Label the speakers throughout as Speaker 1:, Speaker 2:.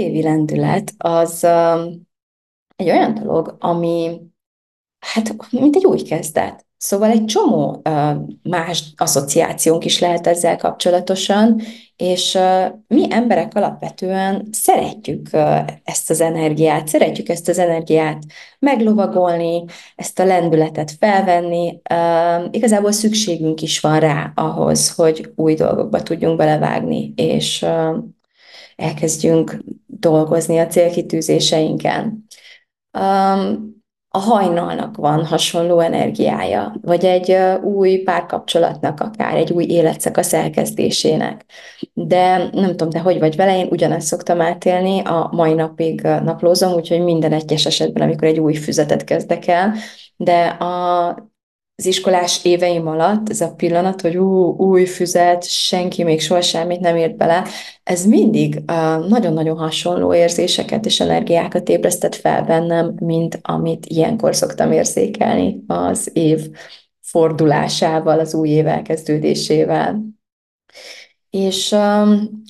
Speaker 1: Újévi lendület az um, egy olyan dolog, ami hát mint egy új kezdet. Szóval egy csomó más asszociációnk is lehet ezzel kapcsolatosan, és mi emberek alapvetően szeretjük ezt az energiát, szeretjük ezt az energiát meglovagolni, ezt a lendületet felvenni. Igazából szükségünk is van rá ahhoz, hogy új dolgokba tudjunk belevágni, és elkezdjünk dolgozni a célkitűzéseinken. Um, a hajnalnak van hasonló energiája, vagy egy új párkapcsolatnak akár, egy új életszakasz elkezdésének. De nem tudom, te hogy vagy vele, én ugyanezt szoktam átélni, a mai napig naplózom, úgyhogy minden egyes esetben, amikor egy új füzetet kezdek el, de a az iskolás éveim alatt ez a pillanat, hogy ú, új füzet, senki még soha semmit nem ért bele, ez mindig nagyon-nagyon hasonló érzéseket és energiákat ébresztett fel bennem, mint amit ilyenkor szoktam érzékelni az év fordulásával, az új év elkezdődésével. És um,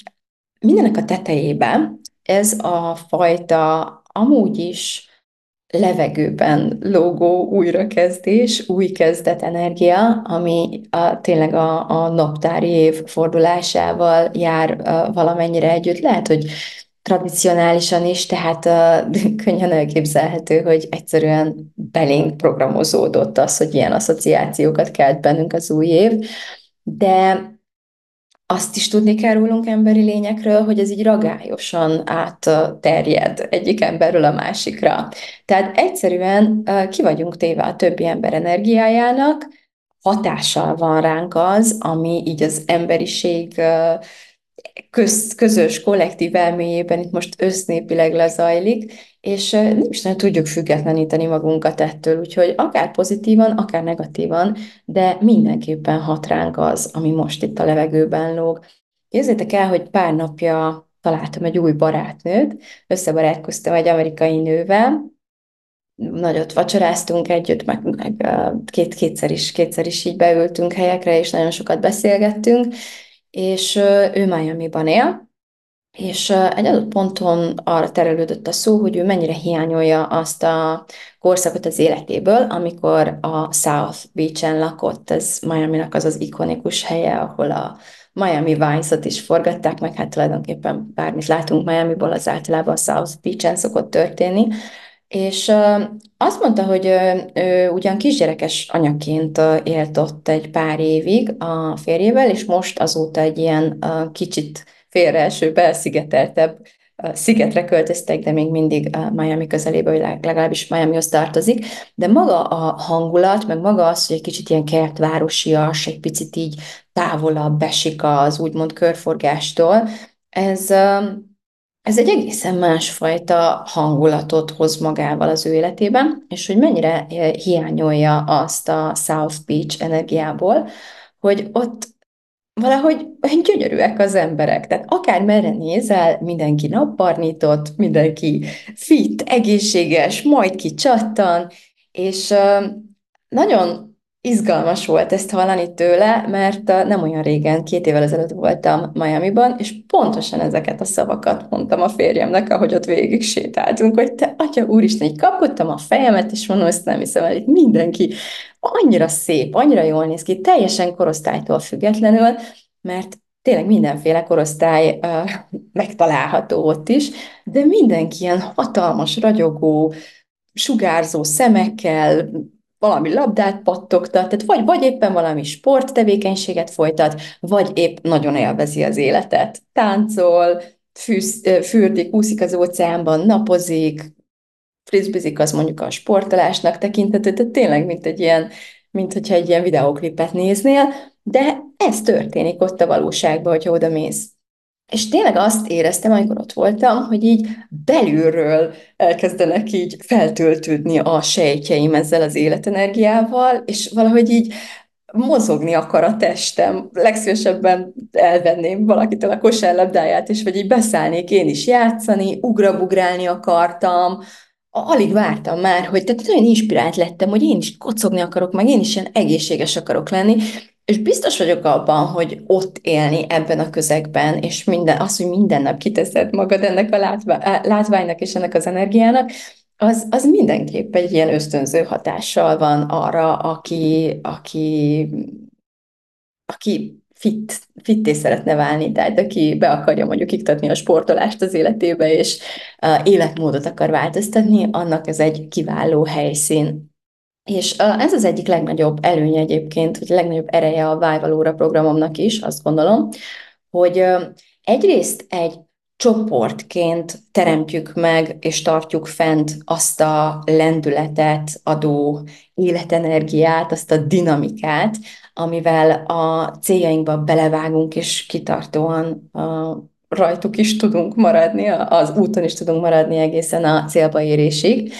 Speaker 1: mindenek a tetejében ez a fajta amúgy is levegőben lógó újrakezdés, új kezdet energia, ami a, tényleg a, a naptári év fordulásával jár a, valamennyire együtt. Lehet, hogy tradicionálisan is, tehát uh, könnyen elképzelhető, hogy egyszerűen belénk programozódott az, hogy ilyen asszociációkat kelt bennünk az új év, de azt is tudni kell rólunk emberi lényekről, hogy ez így ragályosan átterjed egyik emberről a másikra. Tehát egyszerűen ki vagyunk téve a többi ember energiájának, hatással van ránk az, ami így az emberiség köz, közös, kollektív elméjében itt most össznépileg lezajlik, és nem is nem tudjuk függetleníteni magunkat ettől, úgyhogy akár pozitívan, akár negatívan, de mindenképpen hat ránk az, ami most itt a levegőben lóg. Érzétek el, hogy pár napja találtam egy új barátnőt, összebarátkoztam egy amerikai nővel, nagyot vacsoráztunk együtt, meg, meg két, kétszer, is, kétszer is így beültünk helyekre, és nagyon sokat beszélgettünk, és ő Miami-ban él, és egy adott ponton arra terelődött a szó, hogy ő mennyire hiányolja azt a korszakot az életéből, amikor a South Beach-en lakott, ez Miami-nak az az ikonikus helye, ahol a Miami Vice-ot is forgatták, meg hát tulajdonképpen bármit látunk Miami-ból, az általában a South Beach-en szokott történni, és azt mondta, hogy ő ugyan kisgyerekes anyaként élt ott egy pár évig a férjével, és most azóta egy ilyen kicsit félreeső, belszigeteltebb szigetre költöztek, de még mindig Miami közelébe, vagy legalábbis Miamihoz tartozik, de maga a hangulat, meg maga az, hogy egy kicsit ilyen kertvárosias, egy picit így távolabb esik az úgymond körforgástól, ez ez egy egészen másfajta hangulatot hoz magával az ő életében, és hogy mennyire eh, hiányolja azt a South Beach energiából, hogy ott valahogy gyönyörűek az emberek. Tehát akár merre nézel, mindenki napbarnított, mindenki fit, egészséges, majd ki csattan, és nagyon izgalmas volt ezt hallani tőle, mert nem olyan régen, két évvel ezelőtt voltam Miami-ban, és pontosan ezeket a szavakat mondtam a férjemnek, ahogy ott végig sétáltunk, hogy te, atya úristen, így kapkodtam a fejemet, és mondom, ezt nem hiszem el, itt mindenki annyira szép, annyira jól néz ki, teljesen korosztálytól függetlenül, mert tényleg mindenféle korosztály uh, megtalálható ott is, de mindenki ilyen hatalmas, ragyogó, sugárzó szemekkel, valami labdát pattogtat, tehát vagy, vagy éppen valami sporttevékenységet folytat, vagy épp nagyon élvezi az életet. Táncol, fűz, fürdik, úszik az óceánban, napozik, frizbizik, az mondjuk a sportolásnak tekinthető, tehát tényleg, mint egy ilyen, mint hogyha egy ilyen videóklipet néznél, de ez történik ott a valóságban, hogyha oda mész. És tényleg azt éreztem, amikor ott voltam, hogy így belülről elkezdenek így feltöltődni a sejtjeim ezzel az életenergiával, és valahogy így mozogni akar a testem. Legszívesebben elvenném valakitől a kosárlabdáját, és vagy így beszállnék én is játszani, ugrabugrálni akartam, alig vártam már, hogy tehát nagyon inspirált lettem, hogy én is kocogni akarok, meg én is ilyen egészséges akarok lenni, és biztos vagyok abban, hogy ott élni ebben a közegben, és minden, az, hogy minden nap kiteszed magad ennek a látványnak és ennek az energiának, az, az mindenképp egy ilyen ösztönző hatással van arra, aki, aki, aki fit, fitté szeretne válni, tehát aki be akarja mondjuk iktatni a sportolást az életébe, és uh, életmódot akar változtatni, annak ez egy kiváló helyszín. És ez az egyik legnagyobb előnye egyébként, vagy legnagyobb ereje a Vájvalóra programomnak is, azt gondolom, hogy egyrészt egy csoportként teremtjük meg és tartjuk fent azt a lendületet adó életenergiát, azt a dinamikát, amivel a céljainkba belevágunk, és kitartóan a rajtuk is tudunk maradni, az úton is tudunk maradni egészen a célba érésig.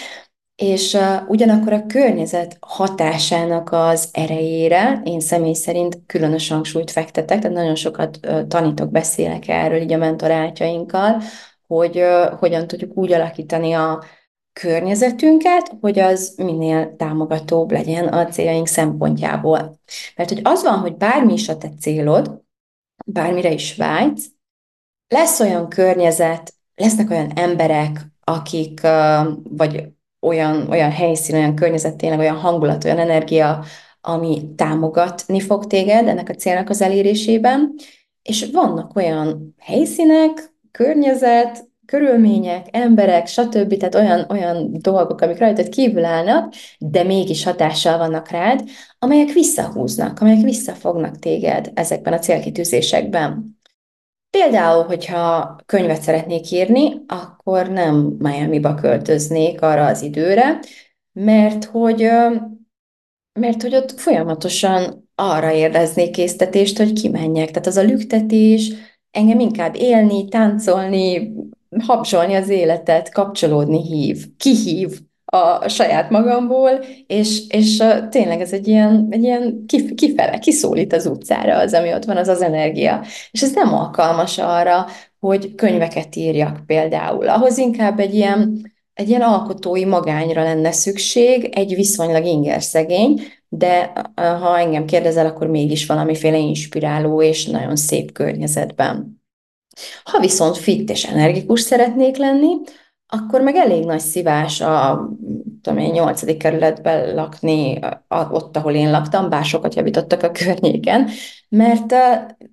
Speaker 1: És uh, ugyanakkor a környezet hatásának az erejére én személy szerint különös hangsúlyt fektetek, tehát nagyon sokat tanítok, beszélek erről így a mentorátjainkkal, hogy hogyan tudjuk úgy alakítani a környezetünket, hogy az minél támogatóbb legyen a céljaink szempontjából. Mert hogy az van, hogy bármi is a te célod, bármire is vágysz, lesz olyan környezet, lesznek olyan emberek, akik, vagy olyan, olyan helyszín, olyan környezet, tényleg olyan hangulat, olyan energia, ami támogatni fog téged ennek a célnak az elérésében, és vannak olyan helyszínek, környezet, körülmények, emberek, stb. Tehát olyan, olyan dolgok, amik rajtad kívül állnak, de mégis hatással vannak rád, amelyek visszahúznak, amelyek visszafognak téged ezekben a célkitűzésekben. Például, hogyha könyvet szeretnék írni, akkor nem Miami-ba költöznék arra az időre, mert hogy, mert hogy ott folyamatosan arra érdeznék késztetést, hogy kimenjek. Tehát az a lüktetés engem inkább élni, táncolni, habzsolni az életet, kapcsolódni hív, kihív a saját magamból, és, és tényleg ez egy ilyen, egy ilyen kifele, kiszólít az utcára az, ami ott van, az az energia. És ez nem alkalmas arra, hogy könyveket írjak például. Ahhoz inkább egy ilyen, egy ilyen alkotói magányra lenne szükség, egy viszonylag ingerszegény, de ha engem kérdezel, akkor mégis valamiféle inspiráló és nagyon szép környezetben. Ha viszont fit és energikus szeretnék lenni, akkor meg elég nagy szívás a tudom én, 8. kerületben lakni, ott, ahol én laktam, bár sokat javítottak a környéken, mert,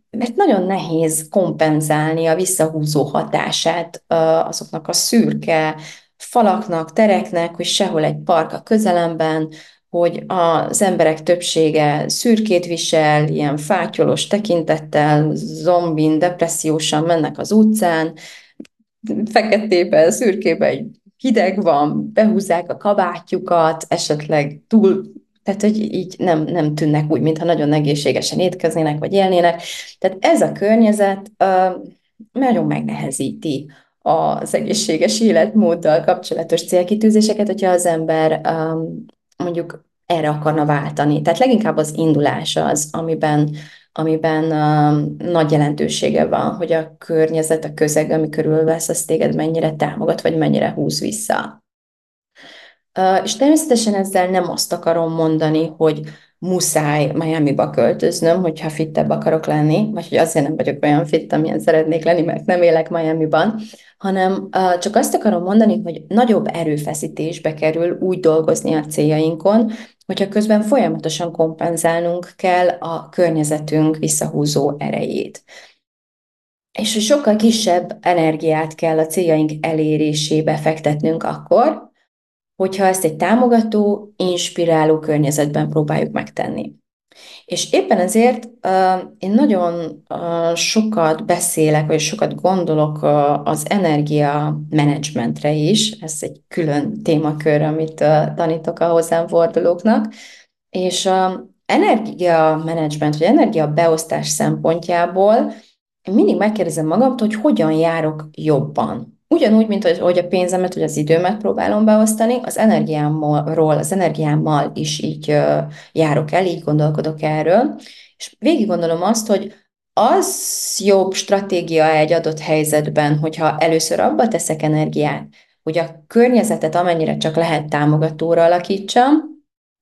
Speaker 1: mert nagyon nehéz kompenzálni a visszahúzó hatását azoknak a szürke falaknak, tereknek, hogy sehol egy park a közelemben, hogy az emberek többsége szürkét visel, ilyen fátyolos tekintettel, zombin, depressziósan mennek az utcán, feketében, szürkében hideg van, behúzzák a kabátjukat, esetleg túl, tehát hogy így nem, nem tűnnek úgy, mintha nagyon egészségesen étkeznének, vagy élnének. Tehát ez a környezet uh, nagyon megnehezíti az egészséges életmóddal kapcsolatos célkitűzéseket, hogyha az ember um, mondjuk erre akarna váltani. Tehát leginkább az indulás az, amiben, amiben uh, nagy jelentősége van, hogy a környezet, a közeg, ami körülvesz, az téged mennyire támogat, vagy mennyire húz vissza. Uh, és természetesen ezzel nem azt akarom mondani, hogy muszáj Miami-ba költöznöm, hogyha fittebb akarok lenni, vagy hogy azért nem vagyok olyan fit, amilyen szeretnék lenni, mert nem élek Miami-ban, hanem uh, csak azt akarom mondani, hogy nagyobb erőfeszítésbe kerül úgy dolgozni a céljainkon, hogyha közben folyamatosan kompenzálnunk kell a környezetünk visszahúzó erejét. És hogy sokkal kisebb energiát kell a céljaink elérésébe fektetnünk akkor, hogyha ezt egy támogató, inspiráló környezetben próbáljuk megtenni. És éppen ezért uh, én nagyon uh, sokat beszélek, vagy sokat gondolok uh, az energia menedzsmentre is, ez egy külön témakör, amit uh, tanítok a hozzám fordulóknak, és uh, energia menedzsment, vagy energia beosztás szempontjából én mindig megkérdezem magamtól, hogy hogyan járok jobban. Ugyanúgy, mint hogy a pénzemet vagy az időmet próbálom beosztani, az energiámról, az energiámmal is így járok el, így gondolkodok erről, és végig gondolom azt, hogy az jobb stratégia egy adott helyzetben, hogyha először abba teszek energiát, hogy a környezetet amennyire csak lehet támogatóra alakítsam,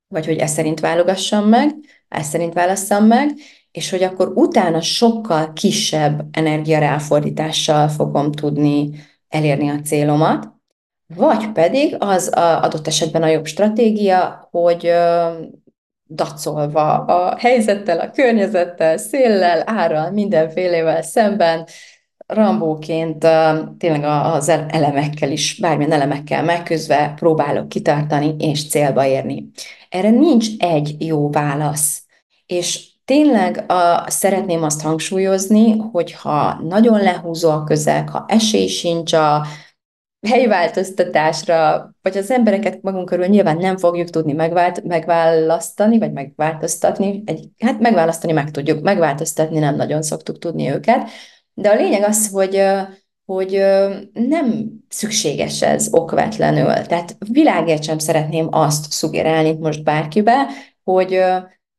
Speaker 1: vagy hogy ezt szerint válogassam meg, ezt szerint válasszam meg, és hogy akkor utána sokkal kisebb energiaráfordítással fogom tudni elérni a célomat, vagy pedig az a adott esetben a jobb stratégia, hogy dacolva a helyzettel, a környezettel, széllel, árral, mindenfélevel szemben, Rambóként tényleg az elemekkel is, bármilyen elemekkel megküzdve próbálok kitartani és célba érni. Erre nincs egy jó válasz. És tényleg a, szeretném azt hangsúlyozni, hogy ha nagyon lehúzó a közeg, ha esély sincs a helyváltoztatásra, vagy az embereket magunk körül nyilván nem fogjuk tudni megvált, megválasztani, vagy megváltoztatni. Egy, hát megválasztani meg tudjuk, megváltoztatni nem nagyon szoktuk tudni őket. De a lényeg az, hogy, hogy nem szükséges ez okvetlenül. Tehát világért sem szeretném azt szugerálni most bárkibe, hogy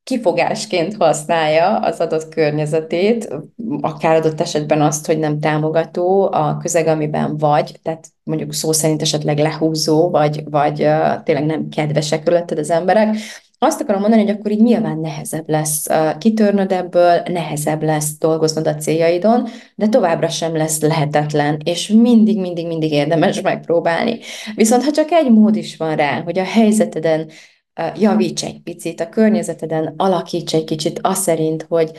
Speaker 1: kifogásként használja az adott környezetét, akár adott esetben azt, hogy nem támogató a közeg, amiben vagy, tehát mondjuk szó szerint esetleg lehúzó, vagy, vagy uh, tényleg nem kedvesek körülötted az emberek, azt akarom mondani, hogy akkor így nyilván nehezebb lesz kitörnöd ebből, nehezebb lesz dolgoznod a céljaidon, de továbbra sem lesz lehetetlen, és mindig, mindig, mindig érdemes megpróbálni. Viszont ha csak egy mód is van rá, hogy a helyzeteden javíts egy picit, a környezeteden alakíts egy kicsit azt szerint, hogy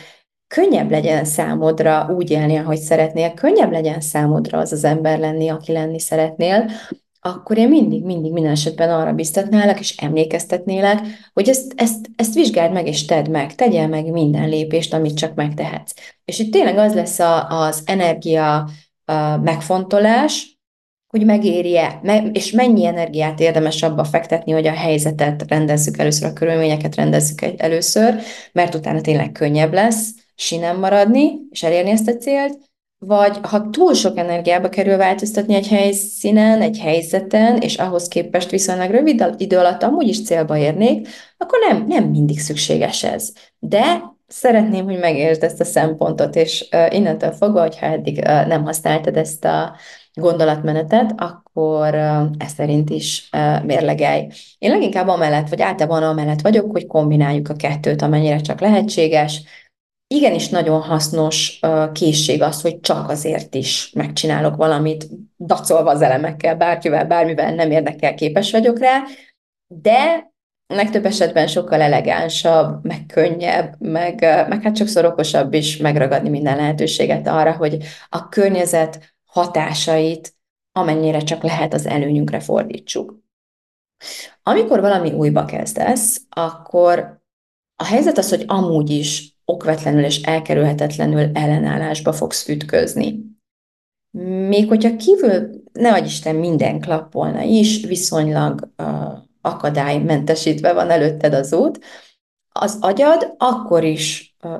Speaker 1: könnyebb legyen számodra úgy élni, ahogy szeretnél, könnyebb legyen számodra az az ember lenni, aki lenni szeretnél, akkor én mindig, mindig minden esetben arra biztatnálak, és emlékeztetnélek, hogy ezt, ezt, ezt vizsgáld meg, és tedd meg, tegyél meg minden lépést, amit csak megtehetsz. És itt tényleg az lesz a, az energia a megfontolás, hogy megéri-e, és mennyi energiát érdemes abba fektetni, hogy a helyzetet rendezzük először, a körülményeket rendezzük először, mert utána tényleg könnyebb lesz sinem maradni, és elérni ezt a célt, vagy ha túl sok energiába kerül változtatni egy helyszínen, egy helyzeten, és ahhoz képest viszonylag rövid idő alatt amúgy is célba érnék, akkor nem, nem mindig szükséges ez. De szeretném, hogy megértsd ezt a szempontot, és innentől fogva, hogyha eddig nem használtad ezt a gondolatmenetet, akkor ezt szerint is mérlegelj. Én leginkább amellett, vagy általában amellett vagyok, hogy kombináljuk a kettőt, amennyire csak lehetséges, igenis nagyon hasznos készség az, hogy csak azért is megcsinálok valamit, dacolva az elemekkel, bárkivel, bármivel nem érdekel, képes vagyok rá, de legtöbb esetben sokkal elegánsabb, meg könnyebb, meg, meg hát sokszor okosabb is megragadni minden lehetőséget arra, hogy a környezet hatásait amennyire csak lehet az előnyünkre fordítsuk. Amikor valami újba kezdesz, akkor a helyzet az, hogy amúgy is okvetlenül és elkerülhetetlenül ellenállásba fogsz ütközni. Még hogyha kívül, ne adj Isten, minden klappolna is, viszonylag uh, akadálymentesítve van előtted az út, az agyad akkor is uh,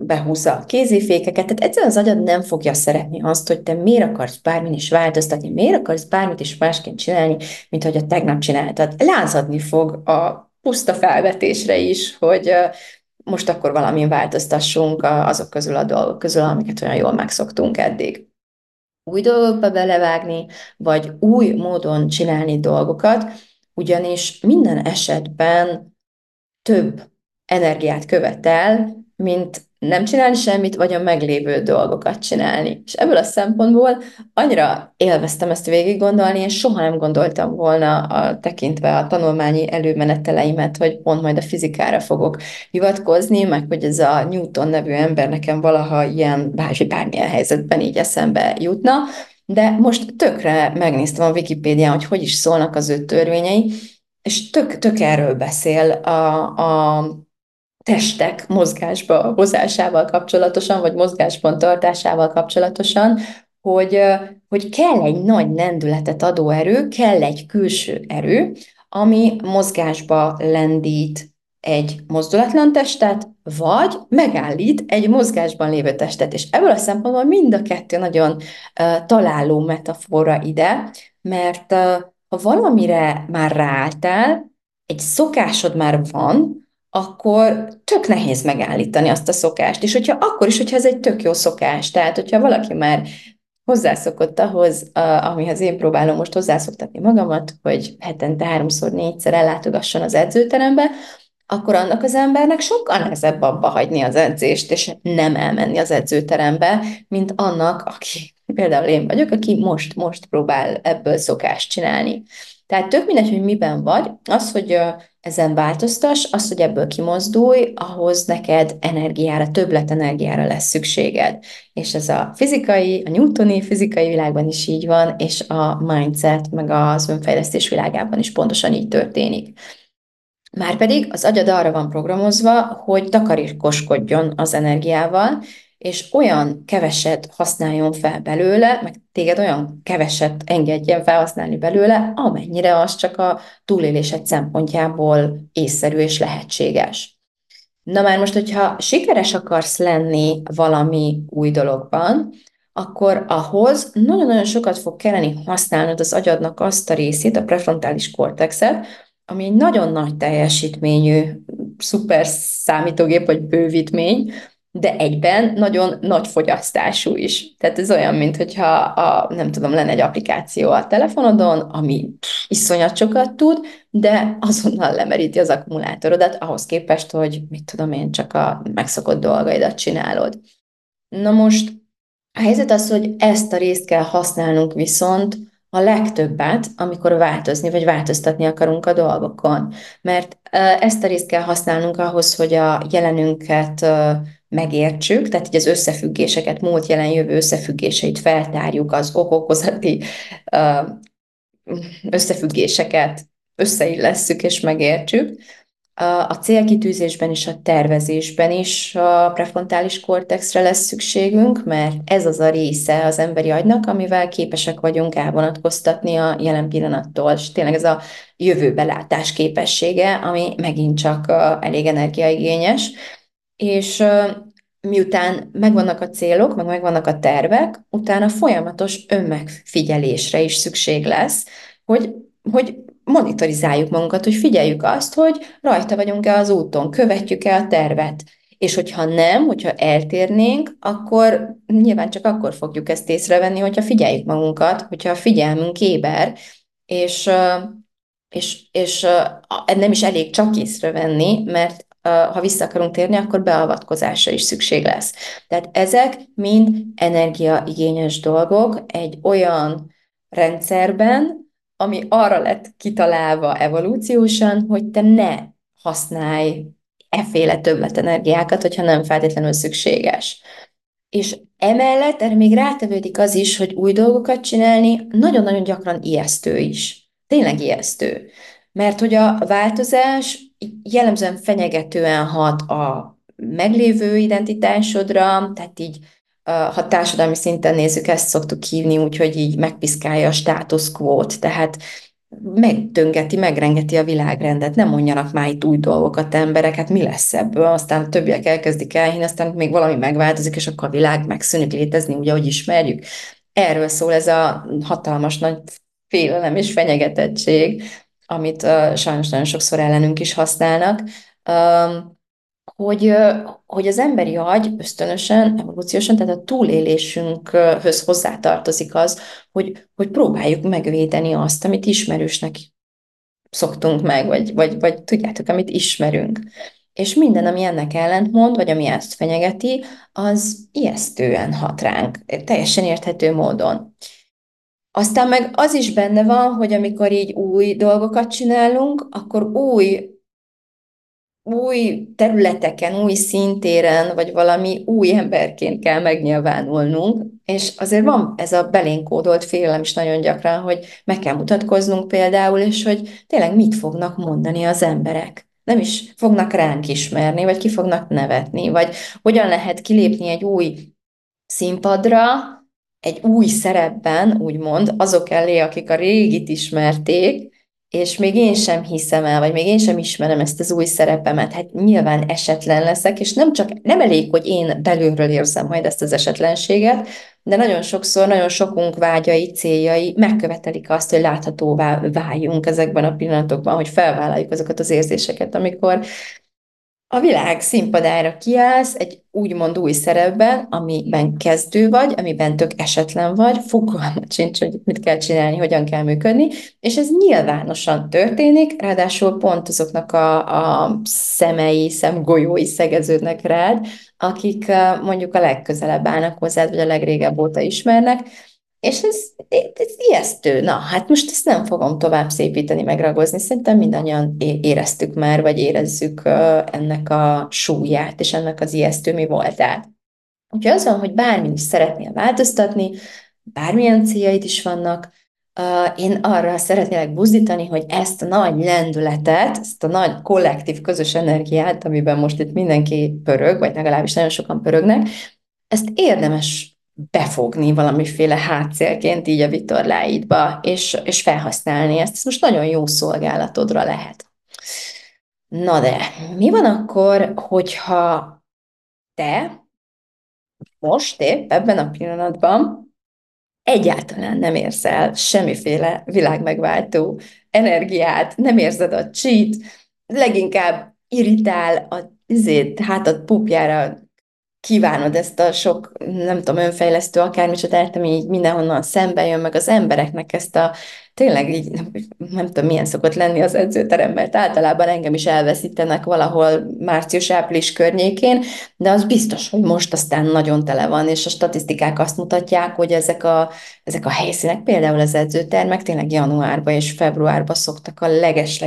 Speaker 1: behúzza a kézifékeket, tehát egyszerűen az agyad nem fogja szeretni azt, hogy te miért akarsz bármin is változtatni, miért akarsz bármit is másként csinálni, mint hogy a tegnap csináltad. Lázadni fog a puszta felvetésre is, hogy most akkor valamin változtassunk azok közül a dolgok közül, amiket olyan jól megszoktunk eddig. Új dolgokba belevágni, vagy új módon csinálni dolgokat, ugyanis minden esetben több energiát követel, mint nem csinálni semmit, vagy a meglévő dolgokat csinálni. És ebből a szempontból annyira élveztem ezt végig gondolni, és soha nem gondoltam volna a, tekintve a tanulmányi előmeneteleimet, hogy pont majd a fizikára fogok hivatkozni, meg hogy ez a Newton nevű ember nekem valaha ilyen bármi, bármilyen helyzetben így eszembe jutna, de most tökre megnéztem a Wikipédián, hogy hogy is szólnak az ő törvényei, és tök, tök erről beszél a, a testek mozgásba hozásával kapcsolatosan, vagy mozgásban tartásával kapcsolatosan, hogy, hogy kell egy nagy lendületet adó erő, kell egy külső erő, ami mozgásba lendít egy mozdulatlan testet, vagy megállít egy mozgásban lévő testet. És ebből a szempontból mind a kettő nagyon uh, találó metafora ide, mert uh, ha valamire már ráálltál, egy szokásod már van, akkor tök nehéz megállítani azt a szokást. És hogyha akkor is, hogyha ez egy tök jó szokás, tehát hogyha valaki már hozzászokott ahhoz, amihez én próbálom most hozzászoktatni magamat, hogy hetente háromszor, négyszer ellátogasson az edzőterembe, akkor annak az embernek sokkal nehezebb abba hagyni az edzést, és nem elmenni az edzőterembe, mint annak, aki például én vagyok, aki most, most próbál ebből szokást csinálni. Tehát tök mindegy, hogy miben vagy, az, hogy ezen változtass, az, hogy ebből kimozdulj, ahhoz neked energiára, többlet energiára lesz szükséged. És ez a fizikai, a newtoni fizikai világban is így van, és a mindset, meg az önfejlesztés világában is pontosan így történik. Márpedig az agyad arra van programozva, hogy takarékoskodjon az energiával, és olyan keveset használjon fel belőle, meg téged olyan keveset engedjen felhasználni belőle, amennyire az csak a túlélésed szempontjából észszerű és lehetséges. Na már most, hogyha sikeres akarsz lenni valami új dologban, akkor ahhoz nagyon-nagyon sokat fog kelleni használnod az agyadnak azt a részét, a prefrontális kortexet, ami egy nagyon nagy teljesítményű, szuper számítógép vagy bővítmény, de egyben nagyon nagy fogyasztású is. Tehát ez olyan, mint hogyha a, nem tudom, lenne egy applikáció a telefonodon, ami iszonyat sokat tud, de azonnal lemeríti az akkumulátorodat ahhoz képest, hogy mit tudom én, csak a megszokott dolgaidat csinálod. Na most a helyzet az, hogy ezt a részt kell használnunk viszont a legtöbbet, amikor változni vagy változtatni akarunk a dolgokon. Mert ezt a részt kell használnunk ahhoz, hogy a jelenünket megértsük, tehát így az összefüggéseket, múlt, jelen, jövő összefüggéseit feltárjuk, az okokozati összefüggéseket összeillesszük és megértsük. A célkitűzésben és a tervezésben is a prefrontális kortexre lesz szükségünk, mert ez az a része az emberi agynak, amivel képesek vagyunk elvonatkoztatni a jelen pillanattól, és tényleg ez a jövőbelátás képessége, ami megint csak elég energiaigényes, és miután megvannak a célok, meg megvannak a tervek, utána folyamatos önmegfigyelésre is szükség lesz, hogy, hogy monitorizáljuk magunkat, hogy figyeljük azt, hogy rajta vagyunk-e az úton, követjük-e a tervet. És hogyha nem, hogyha eltérnénk, akkor nyilván csak akkor fogjuk ezt észrevenni, hogyha figyeljük magunkat, hogyha a figyelmünk éber, és, és, és nem is elég csak észrevenni, mert ha vissza akarunk térni, akkor beavatkozásra is szükség lesz. Tehát ezek mind energiaigényes dolgok egy olyan rendszerben, ami arra lett kitalálva evolúciósan, hogy te ne használj efféle többletenergiákat, hogyha nem feltétlenül szükséges. És emellett erre még rátevődik az is, hogy új dolgokat csinálni nagyon-nagyon gyakran ijesztő is. Tényleg ijesztő. Mert hogy a változás jellemzően fenyegetően hat a meglévő identitásodra, tehát így ha társadalmi szinten nézzük, ezt szoktuk hívni, úgyhogy így megpiszkálja a status quo-t, tehát megdöngeti, megrengeti a világrendet, nem mondjanak már itt új dolgokat emberek, hát mi lesz ebből, aztán a többiek elkezdik elhinni, aztán még valami megváltozik, és akkor a világ megszűnik létezni, úgy, ahogy ismerjük. Erről szól ez a hatalmas nagy félelem és fenyegetettség, amit uh, sajnos nagyon sokszor ellenünk is használnak. Um, hogy, hogy az emberi agy ösztönösen, evolúciósan, tehát a túlélésünkhöz hozzátartozik az, hogy, hogy próbáljuk megvédeni azt, amit ismerősnek szoktunk meg, vagy, vagy, vagy tudjátok, amit ismerünk. És minden, ami ennek ellentmond, vagy ami ezt fenyegeti, az ijesztően hat ránk, teljesen érthető módon. Aztán meg az is benne van, hogy amikor így új dolgokat csinálunk, akkor új új területeken, új szintéren, vagy valami új emberként kell megnyilvánulnunk, és azért van ez a belénkódolt félelem is nagyon gyakran, hogy meg kell mutatkoznunk például, és hogy tényleg mit fognak mondani az emberek. Nem is fognak ránk ismerni, vagy ki fognak nevetni, vagy hogyan lehet kilépni egy új színpadra, egy új szerepben, úgymond, azok elé, akik a régit ismerték, és még én sem hiszem el, vagy még én sem ismerem ezt az új szerepemet, hát nyilván esetlen leszek, és nem csak, nem elég, hogy én belülről érzem majd ezt az esetlenséget, de nagyon sokszor, nagyon sokunk vágyai, céljai megkövetelik azt, hogy láthatóvá váljunk ezekben a pillanatokban, hogy felvállaljuk azokat az érzéseket, amikor a világ színpadára kiállsz egy úgymond új szerepben, amiben kezdő vagy, amiben tök esetlen vagy, fogalmat sincs, hogy mit kell csinálni, hogyan kell működni, és ez nyilvánosan történik, ráadásul pont azoknak a, a szemei, szemgolyói szegeződnek rád, akik mondjuk a legközelebb állnak hozzád, vagy a legrégebb óta ismernek, és ez, ez ijesztő. Na, hát most ezt nem fogom tovább szépíteni, megragozni. Szerintem mindannyian éreztük már, vagy érezzük ennek a súlyát, és ennek az ijesztő mi voltát. Úgyhogy az van, hogy bármi is szeretnél változtatni, bármilyen céljaid is vannak, én arra szeretnélek buzdítani, hogy ezt a nagy lendületet, ezt a nagy kollektív közös energiát, amiben most itt mindenki pörög, vagy legalábbis nagyon sokan pörögnek, ezt érdemes befogni valamiféle hátszélként így a vitorláidba, és, és felhasználni ezt. Ez most nagyon jó szolgálatodra lehet. Na de, mi van akkor, hogyha te most épp ebben a pillanatban egyáltalán nem érzel semmiféle világmegváltó energiát, nem érzed a cheat, leginkább irritál a izét, hátad pupjára kívánod ezt a sok, nem tudom, önfejlesztő akármicsodát, ami így mindenhonnan szembe jön, meg az embereknek ezt a tényleg így, nem tudom, milyen szokott lenni az edzőteremben, mert általában engem is elveszítenek valahol március-április környékén, de az biztos, hogy most aztán nagyon tele van, és a statisztikák azt mutatják, hogy ezek a, ezek a helyszínek, például az edzőtermek tényleg januárban és februárban szoktak a leges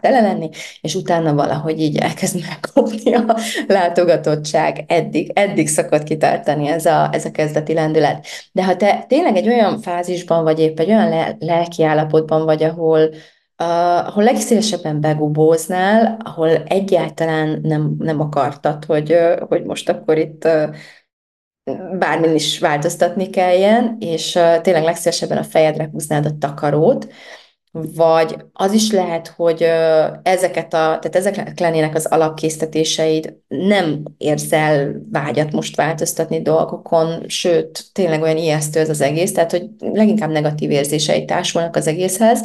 Speaker 1: tele lenni, és utána valahogy így elkezd megkopni a látogatottság. Eddig, eddig szokott kitartani ez a, ez a kezdeti lendület. De ha te tényleg egy olyan fázisban vagy épp egy olyan le, lelki állapotban vagy, ahol, uh, ahol legszívesebben begubóznál, ahol egyáltalán nem, nem akartad, hogy, uh, hogy most akkor itt uh, bármin is változtatni kelljen, és uh, tényleg legszívesebben a fejedre húznád a takarót, vagy az is lehet, hogy ezeket a, tehát ezek lennének az alapkészítetéseid, nem érzel vágyat most változtatni dolgokon, sőt, tényleg olyan ijesztő ez az egész, tehát hogy leginkább negatív érzései társulnak az egészhez,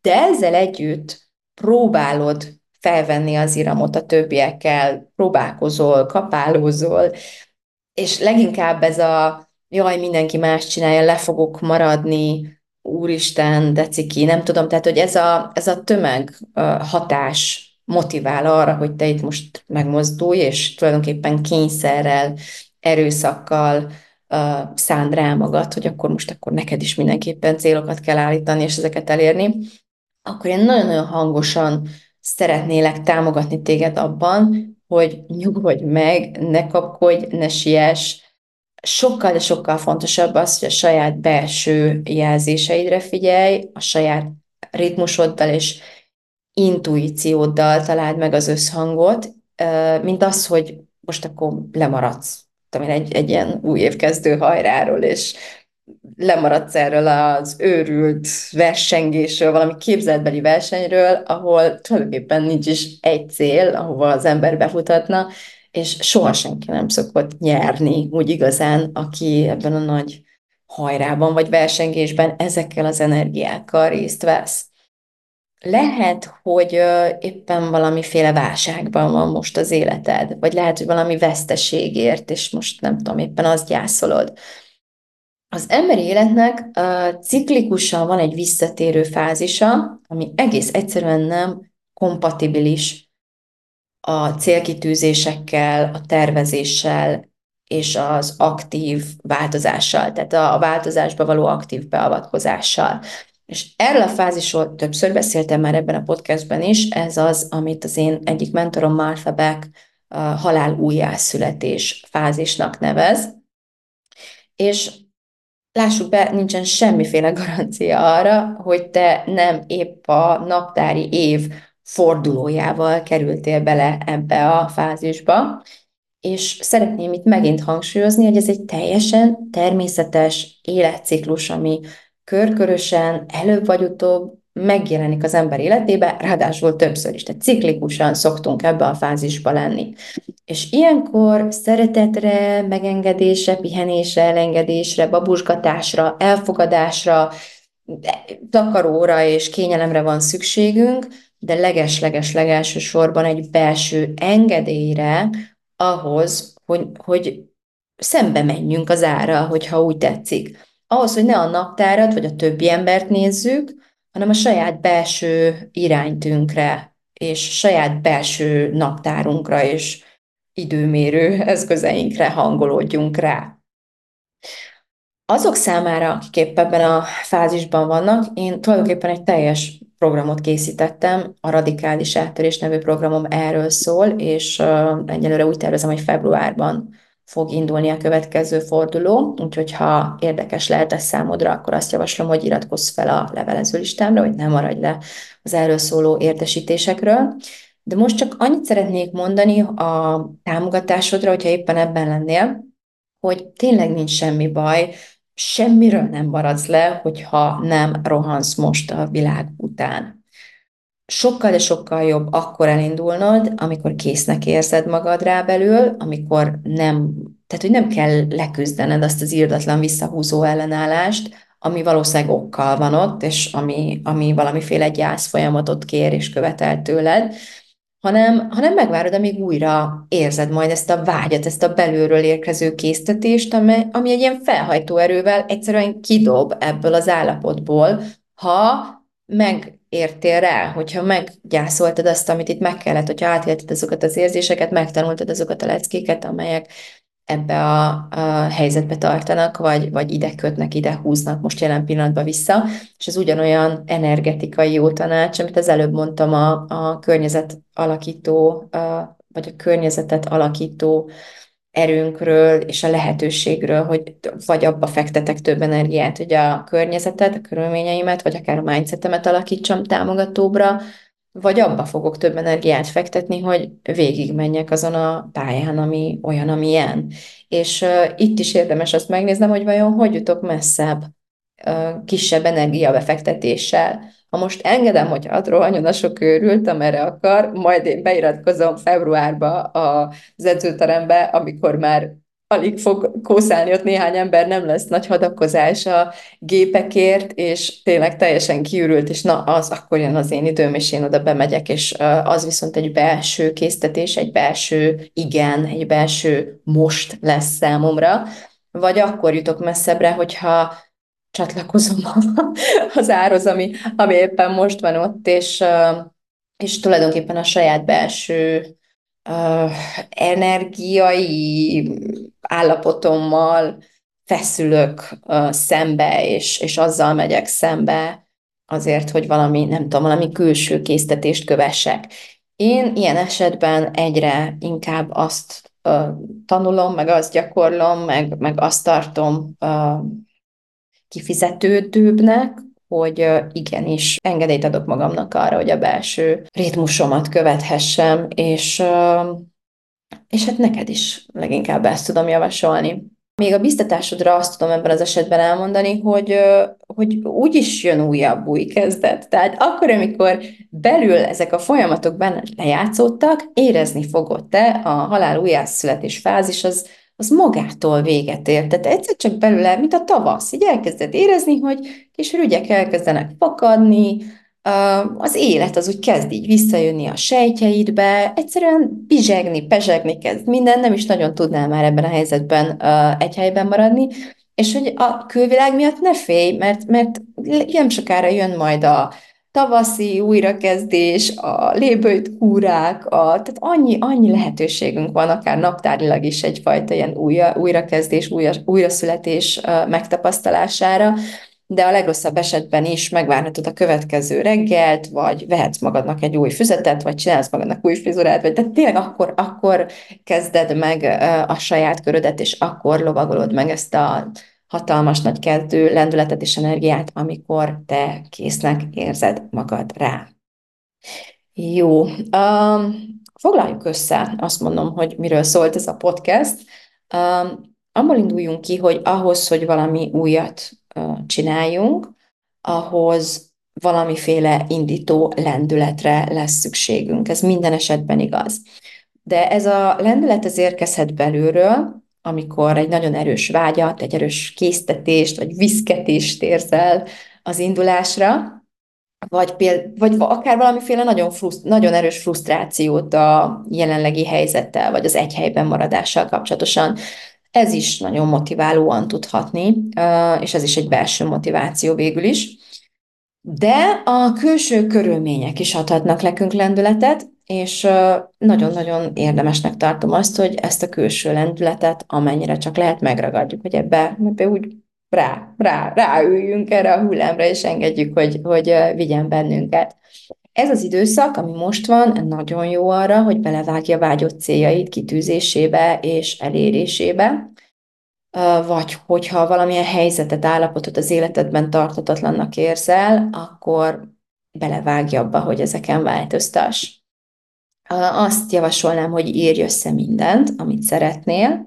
Speaker 1: de ezzel együtt próbálod felvenni az iramot a többiekkel, próbálkozol, kapálózol, és leginkább ez a jaj, mindenki más csinálja, le fogok maradni, úristen, de ciki, nem tudom, tehát hogy ez a, ez a tömeg hatás motivál arra, hogy te itt most megmozdulj, és tulajdonképpen kényszerrel, erőszakkal uh, szánd rá magad, hogy akkor most akkor neked is mindenképpen célokat kell állítani, és ezeket elérni, akkor én nagyon-nagyon hangosan szeretnélek támogatni téged abban, hogy nyugodj meg, ne kapkodj, ne siess, sokkal, de sokkal fontosabb az, hogy a saját belső jelzéseidre figyelj, a saját ritmusoddal és intuícióddal találd meg az összhangot, mint az, hogy most akkor lemaradsz. Tudom egy, egy ilyen új évkezdő hajráról, és lemaradsz erről az őrült versengésről, valami képzeltbeli versenyről, ahol tulajdonképpen nincs is egy cél, ahova az ember befutatna, és soha senki nem szokott nyerni úgy igazán, aki ebben a nagy hajrában vagy versengésben ezekkel az energiákkal részt vesz. Lehet, hogy éppen valamiféle válságban van most az életed, vagy lehet, hogy valami veszteségért, és most nem tudom, éppen azt gyászolod. Az emberi életnek ciklikusan van egy visszatérő fázisa, ami egész egyszerűen nem kompatibilis a célkitűzésekkel, a tervezéssel és az aktív változással, tehát a, változásba való aktív beavatkozással. És erről a fázisról többször beszéltem már ebben a podcastben is, ez az, amit az én egyik mentorom Martha Beck a halál újjászületés fázisnak nevez. És lássuk be, nincsen semmiféle garancia arra, hogy te nem épp a naptári év fordulójával kerültél bele ebbe a fázisba, és szeretném itt megint hangsúlyozni, hogy ez egy teljesen természetes életciklus, ami körkörösen előbb vagy utóbb megjelenik az ember életébe, ráadásul többször is. Tehát ciklikusan szoktunk ebbe a fázisba lenni. És ilyenkor szeretetre, megengedésre, pihenésre, elengedésre, babusgatásra, elfogadásra, takaróra és kényelemre van szükségünk, de leges-leges legelső sorban egy belső engedélyre ahhoz, hogy, hogy szembe menjünk az ára, hogyha úgy tetszik. Ahhoz, hogy ne a naptárat vagy a többi embert nézzük, hanem a saját belső iránytünkre, és saját belső naptárunkra és időmérő eszközeinkre hangolódjunk rá. Azok számára, akik épp ebben a fázisban vannak, én tulajdonképpen egy teljes programot készítettem, a Radikális Áttörés nevű programom erről szól, és egyelőre úgy tervezem, hogy februárban fog indulni a következő forduló, úgyhogy ha érdekes lehet ez számodra, akkor azt javaslom, hogy iratkozz fel a levelező listámra, hogy ne maradj le az erről szóló értesítésekről. De most csak annyit szeretnék mondani a támogatásodra, hogyha éppen ebben lennél, hogy tényleg nincs semmi baj, semmiről nem maradsz le, hogyha nem rohansz most a világ után. Sokkal, de sokkal jobb akkor elindulnod, amikor késznek érzed magad rá belül, amikor nem, tehát hogy nem kell leküzdened azt az írdatlan visszahúzó ellenállást, ami valószínűleg okkal van ott, és ami, ami valamiféle gyász folyamatot kér és követel tőled, hanem, hanem megvárod, amíg újra érzed majd ezt a vágyat, ezt a belülről érkező késztetést, ami, ami egy ilyen felhajtó erővel egyszerűen kidob ebből az állapotból, ha megértél rá, hogyha meggyászoltad azt, amit itt meg kellett, hogyha átélted azokat az érzéseket, megtanultad azokat a leckéket, amelyek ebbe a, a helyzetbe tartanak, vagy, vagy ide kötnek, ide húznak most jelen pillanatban vissza, és ez ugyanolyan energetikai jó tanács, amit az előbb mondtam a, a környezet alakító, a, vagy a környezetet alakító erőnkről és a lehetőségről, hogy vagy abba fektetek több energiát, hogy a környezetet, a körülményeimet, vagy akár a mindsetemet alakítsam támogatóbbra, vagy abba fogok több energiát fektetni, hogy végigmenjek azon a pályán, ami olyan, amilyen. És uh, itt is érdemes azt megnéznem, hogy vajon hogy jutok messzebb uh, kisebb energiabefektetéssel. Ha most engedem, hogy a sok őrült, amerre akar, majd én beiratkozom februárba az edzőterembe, amikor már alig fog kószálni ott néhány ember, nem lesz nagy hadakozás a gépekért, és tényleg teljesen kiürült, és na, az akkor jön az én időm, és én oda bemegyek, és az viszont egy belső késztetés, egy belső igen, egy belső most lesz számomra, vagy akkor jutok messzebbre, hogyha csatlakozom az árhoz, ami, ami éppen most van ott, és, és tulajdonképpen a saját belső uh, energiai állapotommal feszülök szembe, és, és azzal megyek szembe azért, hogy valami, nem tudom, valami külső késztetést kövessek. Én ilyen esetben egyre inkább azt uh, tanulom, meg azt gyakorlom, meg, meg azt tartom uh, kifizetődőbbnek, hogy igenis engedélyt adok magamnak arra, hogy a belső ritmusomat követhessem, és, és hát neked is leginkább ezt tudom javasolni. Még a biztatásodra azt tudom ebben az esetben elmondani, hogy, hogy úgy is jön újabb új kezdet. Tehát akkor, amikor belül ezek a folyamatok benne lejátszódtak, érezni fogod te a halál újjászületés fázis, az, az magától véget ér. Tehát egyszer csak belőle, mint a tavasz, így elkezded érezni, hogy kis rügyek elkezdenek fakadni, az élet az úgy kezd így visszajönni a sejtjeidbe, egyszerűen bizsegni, pezsegni kezd minden, nem is nagyon tudnál már ebben a helyzetben egy helyben maradni, és hogy a külvilág miatt ne félj, mert, mert nem sokára jön majd a tavaszi újrakezdés, a lébőjt kúrák, a, tehát annyi, annyi lehetőségünk van, akár naptárilag is egyfajta ilyen újra, újrakezdés, újra, újraszületés megtapasztalására, de a legrosszabb esetben is megvárhatod a következő reggelt, vagy vehetsz magadnak egy új füzetet, vagy csinálsz magadnak új frizurát, vagy de tényleg akkor, akkor kezded meg a saját körödet, és akkor lovagolod meg ezt a hatalmas nagy kezdő lendületet és energiát, amikor te késznek érzed magad rá. Jó, um, foglaljuk össze, azt mondom, hogy miről szólt ez a podcast. Um, abból induljunk ki, hogy ahhoz, hogy valami újat uh, csináljunk, ahhoz valamiféle indító lendületre lesz szükségünk. Ez minden esetben igaz. De ez a lendület az érkezhet belülről, amikor egy nagyon erős vágyat, egy erős késztetést, vagy viszketést érzel az indulásra, vagy, péld, vagy akár valamiféle nagyon, fruszt, nagyon erős frusztrációt a jelenlegi helyzettel, vagy az egy helyben maradással kapcsolatosan. Ez is nagyon motiválóan tudhatni, és ez is egy belső motiváció végül is. De a külső körülmények is adhatnak nekünk lendületet, és nagyon-nagyon érdemesnek tartom azt, hogy ezt a külső lendületet amennyire csak lehet megragadjuk, hogy ebbe, ebbe úgy rá, rá, ráüljünk erre a hullámra, és engedjük, hogy, hogy vigyen bennünket. Ez az időszak, ami most van, nagyon jó arra, hogy belevágja vágyott céljait kitűzésébe és elérésébe, vagy hogyha valamilyen helyzetet, állapotot az életedben tartatatlannak érzel, akkor belevágja abba, hogy ezeken változtass. Azt javasolnám, hogy írj össze mindent, amit szeretnél,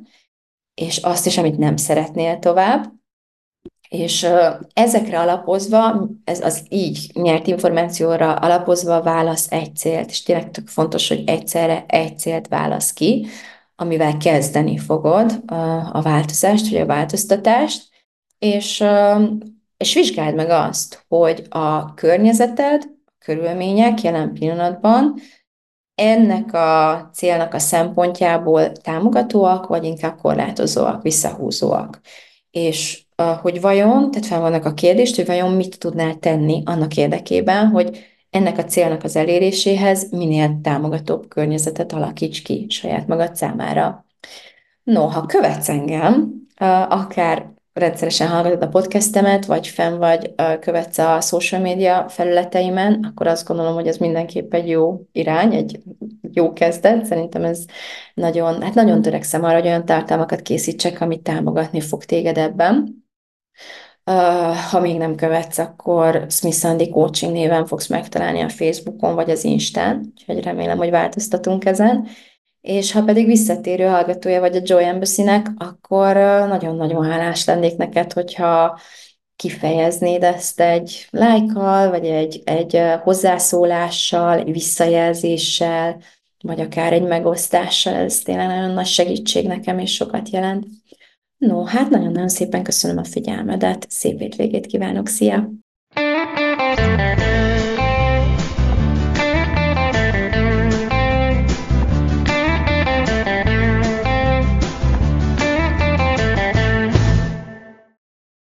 Speaker 1: és azt is, amit nem szeretnél tovább, és ezekre alapozva, ez az így nyert információra alapozva válasz egy célt, és tényleg tök fontos, hogy egyszerre egy célt válasz ki, amivel kezdeni fogod a változást, vagy a változtatást, és, és vizsgáld meg azt, hogy a környezeted, a körülmények jelen pillanatban ennek a célnak a szempontjából támogatóak, vagy inkább korlátozóak, visszahúzóak. És hogy vajon, tehát fel vannak a kérdést, hogy vajon mit tudnál tenni annak érdekében, hogy ennek a célnak az eléréséhez minél támogatóbb környezetet alakíts ki saját magad számára. No, ha követsz engem, akár rendszeresen hallgatod a podcastemet, vagy fenn vagy, követsz a social media felületeimen, akkor azt gondolom, hogy ez mindenképp egy jó irány, egy jó kezdet. Szerintem ez nagyon, hát nagyon törekszem arra, hogy olyan tartalmakat készítsek, amit támogatni fog téged ebben. Ha még nem követsz, akkor Smith Sandy Coaching néven fogsz megtalálni a Facebookon vagy az Instán, úgyhogy remélem, hogy változtatunk ezen. És ha pedig visszatérő hallgatója vagy a Joy Embassy-nek, akkor nagyon-nagyon hálás lennék neked, hogyha kifejeznéd ezt egy lájkkal, vagy egy, egy hozzászólással, egy visszajelzéssel, vagy akár egy megosztással, ez tényleg nagyon nagy segítség nekem, és sokat jelent. No, hát nagyon-nagyon szépen köszönöm a figyelmedet, szép hétvégét kívánok, szia!